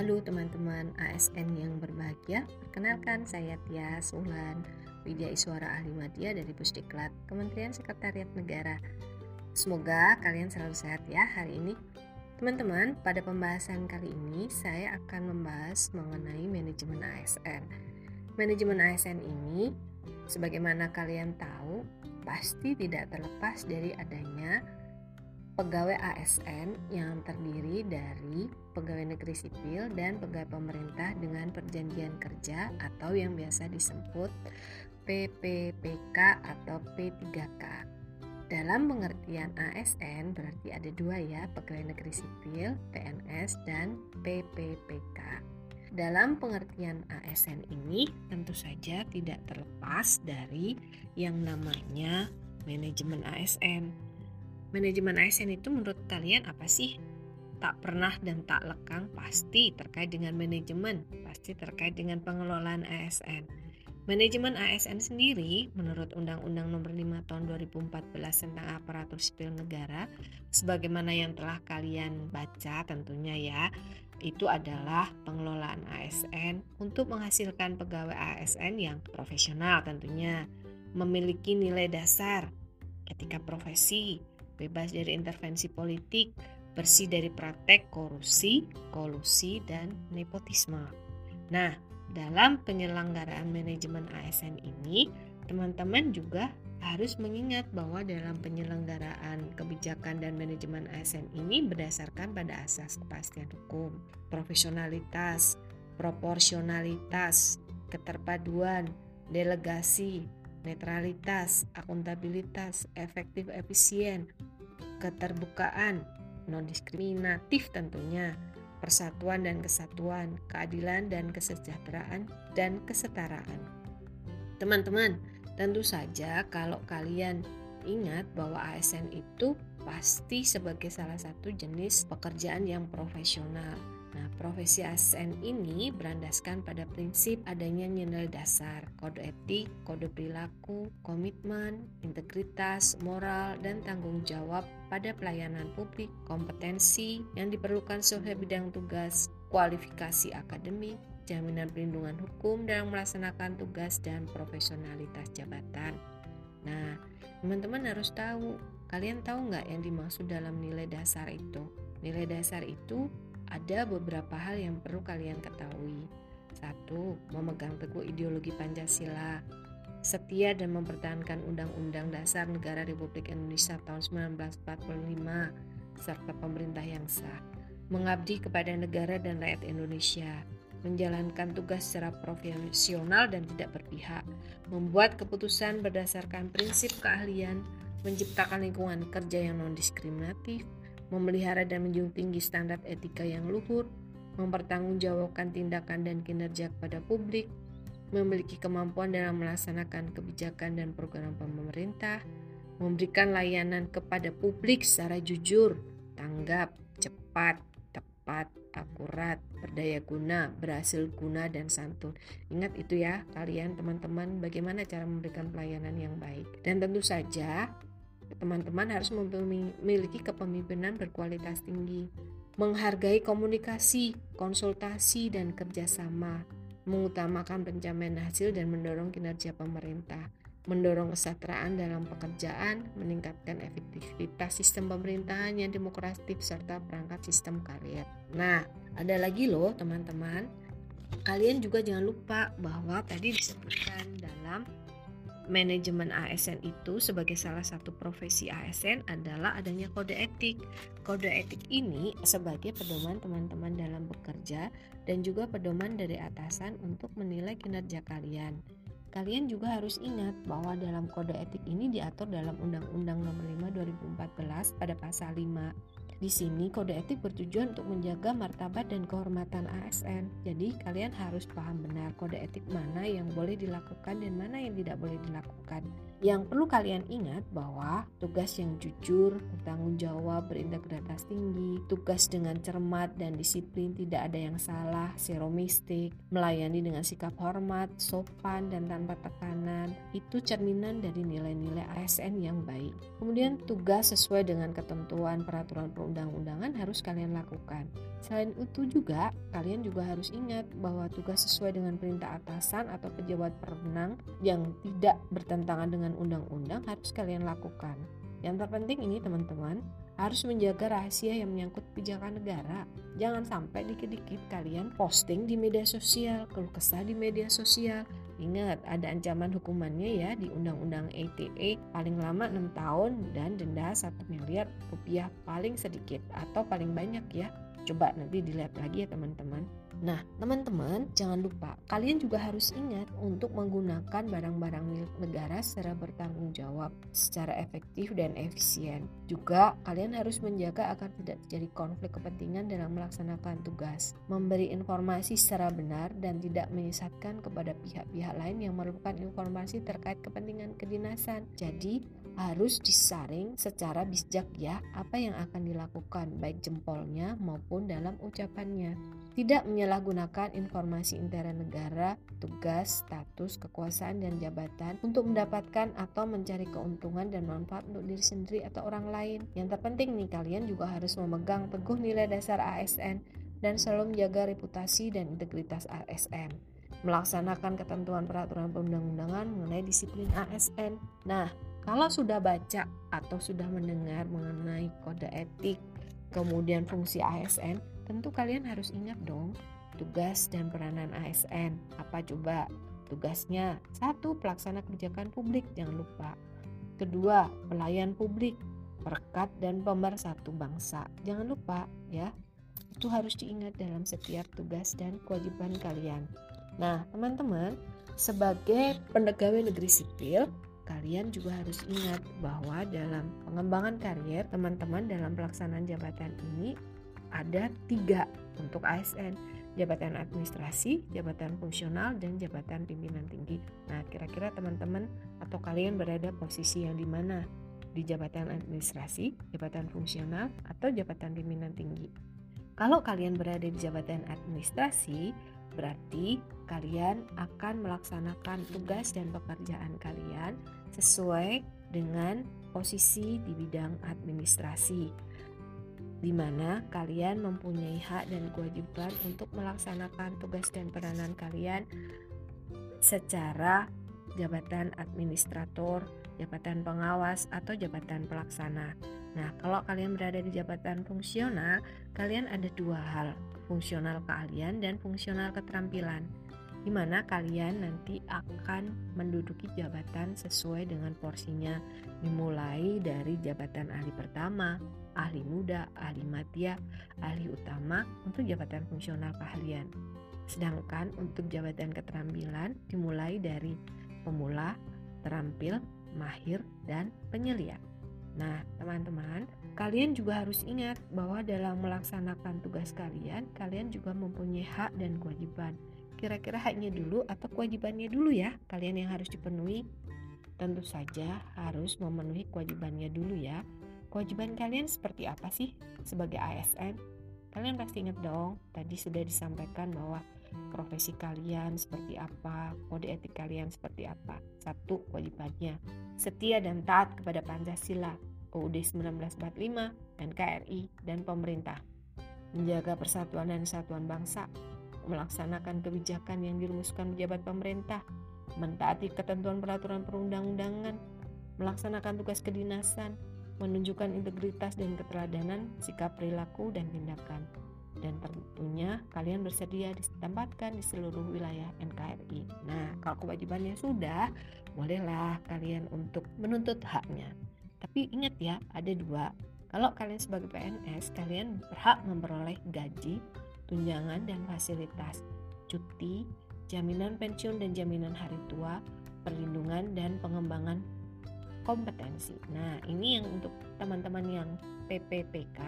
Halo teman-teman ASN yang berbahagia, perkenalkan saya Tia Sulan, Widya Iswara Ahli Media dari Pusdiklat, Kementerian Sekretariat Negara. Semoga kalian selalu sehat ya hari ini. Teman-teman, pada pembahasan kali ini saya akan membahas mengenai manajemen ASN. Manajemen ASN ini, sebagaimana kalian tahu, pasti tidak terlepas dari adanya pegawai ASN yang terdiri dari pegawai negeri sipil dan pegawai pemerintah dengan perjanjian kerja atau yang biasa disebut PPPK atau P3K. Dalam pengertian ASN berarti ada dua ya, pegawai negeri sipil, PNS, dan PPPK. Dalam pengertian ASN ini tentu saja tidak terlepas dari yang namanya manajemen ASN Manajemen ASN itu menurut kalian apa sih? Tak pernah dan tak lekang pasti terkait dengan manajemen, pasti terkait dengan pengelolaan ASN. Manajemen ASN sendiri menurut Undang-Undang Nomor 5 Tahun 2014 tentang Aparatur Sipil Negara sebagaimana yang telah kalian baca tentunya ya, itu adalah pengelolaan ASN untuk menghasilkan pegawai ASN yang profesional tentunya, memiliki nilai dasar, etika profesi, bebas dari intervensi politik, bersih dari praktek korupsi, kolusi, dan nepotisme. Nah, dalam penyelenggaraan manajemen ASN ini, teman-teman juga harus mengingat bahwa dalam penyelenggaraan kebijakan dan manajemen ASN ini berdasarkan pada asas kepastian hukum, profesionalitas, proporsionalitas, keterpaduan, delegasi, netralitas, akuntabilitas, efektif efisien, keterbukaan, non diskriminatif tentunya, persatuan dan kesatuan, keadilan dan kesejahteraan dan kesetaraan. Teman-teman, tentu saja kalau kalian ingat bahwa ASN itu pasti sebagai salah satu jenis pekerjaan yang profesional Nah, profesi ASN ini berandaskan pada prinsip adanya nilai dasar, kode etik, kode perilaku, komitmen, integritas, moral, dan tanggung jawab pada pelayanan publik, kompetensi yang diperlukan sesuai bidang tugas, kualifikasi akademik, jaminan perlindungan hukum dalam melaksanakan tugas dan profesionalitas jabatan. Nah, teman-teman harus tahu, kalian tahu nggak yang dimaksud dalam nilai dasar itu? Nilai dasar itu ada beberapa hal yang perlu kalian ketahui. Satu, memegang teguh ideologi Pancasila, setia dan mempertahankan Undang-Undang Dasar Negara Republik Indonesia tahun 1945 serta pemerintah yang sah, mengabdi kepada negara dan rakyat Indonesia, menjalankan tugas secara profesional dan tidak berpihak, membuat keputusan berdasarkan prinsip keahlian, menciptakan lingkungan kerja yang non diskriminatif, memelihara dan menjunjung tinggi standar etika yang luhur, mempertanggungjawabkan tindakan dan kinerja kepada publik, memiliki kemampuan dalam melaksanakan kebijakan dan program pemerintah, memberikan layanan kepada publik secara jujur, tanggap, cepat, tepat, akurat, berdaya guna, berhasil guna, dan santun. Ingat itu ya, kalian teman-teman, bagaimana cara memberikan pelayanan yang baik. Dan tentu saja, teman-teman harus memiliki kepemimpinan berkualitas tinggi, menghargai komunikasi, konsultasi, dan kerjasama, mengutamakan pencapaian hasil dan mendorong kinerja pemerintah, mendorong kesejahteraan dalam pekerjaan, meningkatkan efektivitas sistem pemerintahan yang demokratis serta perangkat sistem karier. Nah, ada lagi loh teman-teman, kalian juga jangan lupa bahwa tadi disebutkan dalam manajemen ASN itu sebagai salah satu profesi ASN adalah adanya kode etik. Kode etik ini sebagai pedoman teman-teman dalam bekerja dan juga pedoman dari atasan untuk menilai kinerja kalian. Kalian juga harus ingat bahwa dalam kode etik ini diatur dalam Undang-Undang Nomor 5 2014 pada pasal 5 di sini kode etik bertujuan untuk menjaga martabat dan kehormatan ASN. Jadi kalian harus paham benar kode etik mana yang boleh dilakukan dan mana yang tidak boleh dilakukan. Yang perlu kalian ingat bahwa tugas yang jujur, bertanggung jawab, berintegritas tinggi, tugas dengan cermat dan disiplin, tidak ada yang salah, zero mistake, melayani dengan sikap hormat, sopan dan tanpa tekanan, itu cerminan dari nilai-nilai ASN yang baik. Kemudian tugas sesuai dengan ketentuan peraturan perundang-undangan harus kalian lakukan. Selain itu juga, kalian juga harus ingat bahwa tugas sesuai dengan perintah atasan atau pejabat perenang yang tidak bertentangan dengan undang-undang harus kalian lakukan. Yang terpenting ini teman-teman, harus menjaga rahasia yang menyangkut kebijakan negara. Jangan sampai dikit-dikit kalian posting di media sosial, keluh kesah di media sosial. Ingat, ada ancaman hukumannya ya di Undang-Undang ITE paling lama 6 tahun dan denda 1 miliar rupiah paling sedikit atau paling banyak ya. Coba nanti dilihat lagi ya teman-teman. Nah, teman-teman, jangan lupa kalian juga harus ingat untuk menggunakan barang-barang milik negara secara bertanggung jawab, secara efektif dan efisien. Juga, kalian harus menjaga agar tidak terjadi konflik kepentingan dalam melaksanakan tugas, memberi informasi secara benar dan tidak menyesatkan kepada pihak-pihak lain yang memerlukan informasi terkait kepentingan kedinasan. Jadi, harus disaring secara bijak ya apa yang akan dilakukan baik jempolnya maupun dalam ucapannya. Tidak menyalahgunakan informasi intern negara, tugas, status, kekuasaan, dan jabatan untuk mendapatkan atau mencari keuntungan dan manfaat untuk diri sendiri atau orang lain. Yang terpenting nih kalian juga harus memegang teguh nilai dasar ASN dan selalu menjaga reputasi dan integritas ASN melaksanakan ketentuan peraturan perundang-undangan mengenai disiplin ASN. Nah, kalau sudah baca atau sudah mendengar mengenai kode etik, kemudian fungsi ASN, tentu kalian harus ingat dong tugas dan peranan ASN. Apa coba? Tugasnya satu pelaksana kebijakan publik jangan lupa. Kedua, pelayan publik, perekat dan pemersatu bangsa. Jangan lupa ya. Itu harus diingat dalam setiap tugas dan kewajiban kalian. Nah, teman-teman, sebagai pendegawai negeri sipil, kalian juga harus ingat bahwa dalam pengembangan karier teman-teman dalam pelaksanaan jabatan ini ada tiga untuk ASN jabatan administrasi, jabatan fungsional, dan jabatan pimpinan tinggi. Nah, kira-kira teman-teman atau kalian berada posisi yang di mana? Di jabatan administrasi, jabatan fungsional, atau jabatan pimpinan tinggi? Kalau kalian berada di jabatan administrasi, berarti kalian akan melaksanakan tugas dan pekerjaan kalian sesuai dengan posisi di bidang administrasi di mana kalian mempunyai hak dan kewajiban untuk melaksanakan tugas dan peranan kalian secara jabatan administrator, jabatan pengawas, atau jabatan pelaksana. Nah, kalau kalian berada di jabatan fungsional, kalian ada dua hal, fungsional keahlian dan fungsional keterampilan di mana kalian nanti akan menduduki jabatan sesuai dengan porsinya dimulai dari jabatan ahli pertama, ahli muda, ahli madya, ahli utama untuk jabatan fungsional keahlian. Sedangkan untuk jabatan keterampilan dimulai dari pemula, terampil, mahir, dan penyelia. Nah, teman-teman, kalian juga harus ingat bahwa dalam melaksanakan tugas kalian, kalian juga mempunyai hak dan kewajiban. Kira-kira haknya dulu atau kewajibannya dulu ya kalian yang harus dipenuhi. Tentu saja harus memenuhi kewajibannya dulu ya. Kewajiban kalian seperti apa sih sebagai ASN kalian pasti ingat dong tadi sudah disampaikan bahwa profesi kalian seperti apa kode etik kalian seperti apa. Satu kewajibannya. Setia dan taat kepada Pancasila UUD 1945 NKRI dan pemerintah. Menjaga persatuan dan kesatuan bangsa. Melaksanakan kebijakan yang dirumuskan pejabat pemerintah, mentaati ketentuan peraturan perundang-undangan, melaksanakan tugas kedinasan, menunjukkan integritas dan keteladanan, sikap perilaku dan tindakan. Dan tentunya kalian bersedia ditempatkan di seluruh wilayah NKRI. Nah, kalau kewajibannya sudah, bolehlah kalian untuk menuntut haknya. Tapi ingat ya, ada dua. Kalau kalian sebagai PNS, kalian berhak memperoleh gaji tunjangan dan fasilitas, cuti, jaminan pensiun dan jaminan hari tua, perlindungan dan pengembangan kompetensi. Nah, ini yang untuk teman-teman yang PPPK,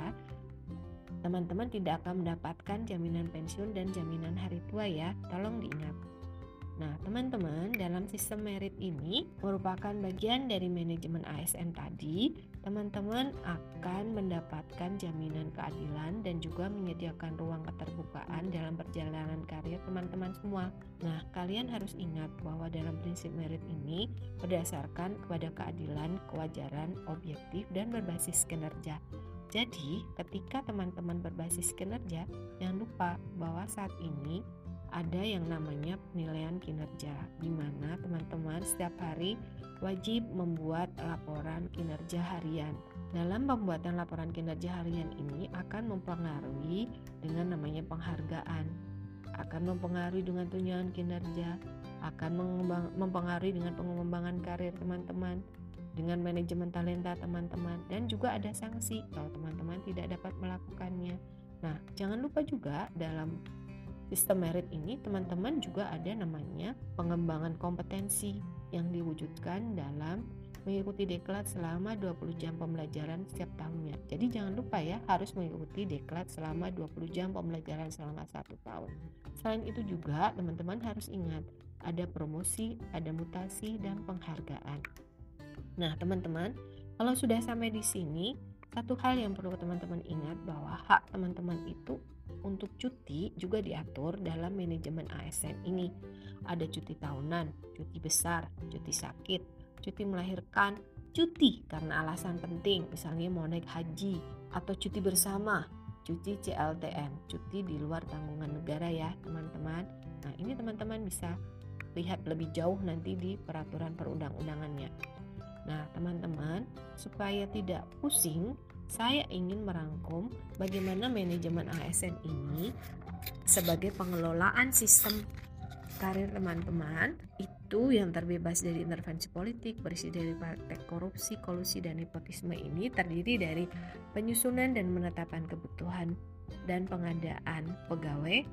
teman-teman tidak akan mendapatkan jaminan pensiun dan jaminan hari tua ya. Tolong diingat. Nah, teman-teman, dalam sistem merit ini merupakan bagian dari manajemen ASN tadi. Teman-teman akan mendapatkan jaminan keadilan dan juga menyediakan ruang keterbukaan dalam perjalanan karir teman-teman semua. Nah, kalian harus ingat bahwa dalam prinsip merit ini berdasarkan kepada keadilan, kewajaran, objektif, dan berbasis kinerja. Jadi, ketika teman-teman berbasis kinerja, jangan lupa bahwa saat ini ada yang namanya penilaian kinerja, di mana teman-teman setiap hari wajib membuat laporan kinerja harian. Dalam pembuatan laporan kinerja harian ini akan mempengaruhi dengan namanya penghargaan, akan mempengaruhi dengan tunjangan kinerja, akan mempengaruhi dengan pengembangan karir teman-teman, dengan manajemen talenta teman-teman, dan juga ada sanksi kalau teman-teman tidak dapat melakukannya. Nah, jangan lupa juga dalam Sistem merit ini teman-teman juga ada namanya pengembangan kompetensi yang diwujudkan dalam mengikuti deklat selama 20 jam pembelajaran setiap tahunnya. Jadi jangan lupa ya harus mengikuti deklat selama 20 jam pembelajaran selama satu tahun. Selain itu juga teman-teman harus ingat ada promosi, ada mutasi dan penghargaan. Nah teman-teman kalau sudah sampai di sini satu hal yang perlu teman-teman ingat bahwa hak teman-teman itu untuk cuti juga diatur dalam manajemen ASN ini. Ada cuti tahunan, cuti besar, cuti sakit, cuti melahirkan, cuti karena alasan penting, misalnya mau naik haji, atau cuti bersama, cuti CLTN, cuti di luar tanggungan negara ya teman-teman. Nah ini teman-teman bisa lihat lebih jauh nanti di peraturan perundang-undangannya. Nah teman-teman supaya tidak pusing saya ingin merangkum bagaimana manajemen ASN ini sebagai pengelolaan sistem karir teman-teman. Itu yang terbebas dari intervensi politik, bersih dari praktek korupsi, kolusi, dan nepotisme ini terdiri dari penyusunan dan menetapkan kebutuhan dan pengadaan pegawai,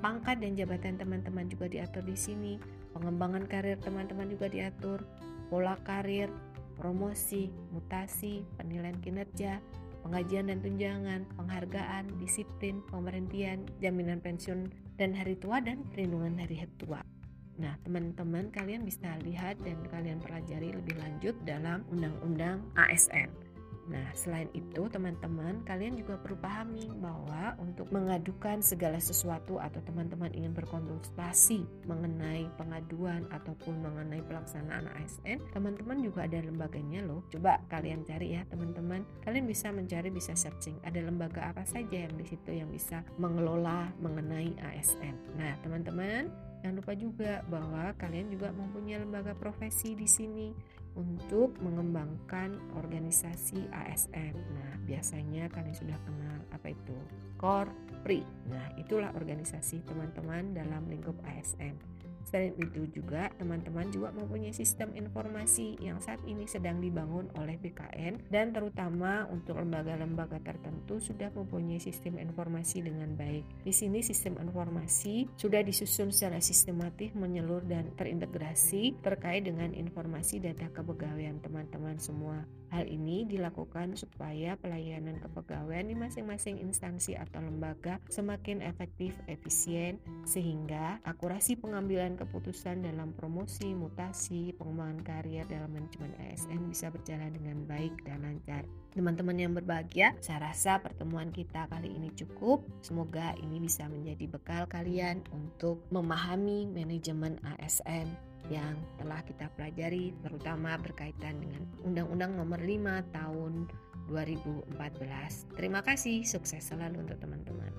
pangkat dan jabatan teman-teman juga diatur di sini, pengembangan karir teman-teman juga diatur, pola karir, promosi, mutasi, penilaian kinerja, pengajian dan tunjangan, penghargaan, disiplin, pemberhentian, jaminan pensiun dan hari tua dan perlindungan hari tua. Nah, teman-teman kalian bisa lihat dan kalian pelajari lebih lanjut dalam Undang-Undang ASN. Nah, selain itu, teman-teman, kalian juga perlu pahami bahwa untuk mengadukan segala sesuatu atau teman-teman ingin berkonsultasi mengenai pengaduan ataupun mengenai pelaksanaan ASN, teman-teman juga ada lembaganya loh. Coba kalian cari ya, teman-teman. Kalian bisa mencari, bisa searching. Ada lembaga apa saja yang di situ yang bisa mengelola mengenai ASN. Nah, teman-teman, Jangan lupa juga bahwa kalian juga mempunyai lembaga profesi di sini untuk mengembangkan organisasi ASN. Nah, biasanya kalian sudah kenal apa itu Korpri. Nah, itulah organisasi teman-teman dalam lingkup ASN. Selain itu juga teman-teman juga mempunyai sistem informasi yang saat ini sedang dibangun oleh BKN dan terutama untuk lembaga-lembaga tertentu sudah mempunyai sistem informasi dengan baik. Di sini sistem informasi sudah disusun secara sistematis, menyeluruh dan terintegrasi terkait dengan informasi data kepegawaian teman-teman semua. Hal ini dilakukan supaya pelayanan kepegawaian di masing-masing instansi atau lembaga semakin efektif, efisien, sehingga akurasi pengambilan keputusan dalam promosi, mutasi, pengembangan karier dalam manajemen ASN bisa berjalan dengan baik dan lancar. Teman-teman yang berbahagia, saya rasa pertemuan kita kali ini cukup. Semoga ini bisa menjadi bekal kalian untuk memahami manajemen ASN yang telah kita pelajari terutama berkaitan dengan Undang-Undang Nomor 5 Tahun 2014. Terima kasih, sukses selalu untuk teman-teman.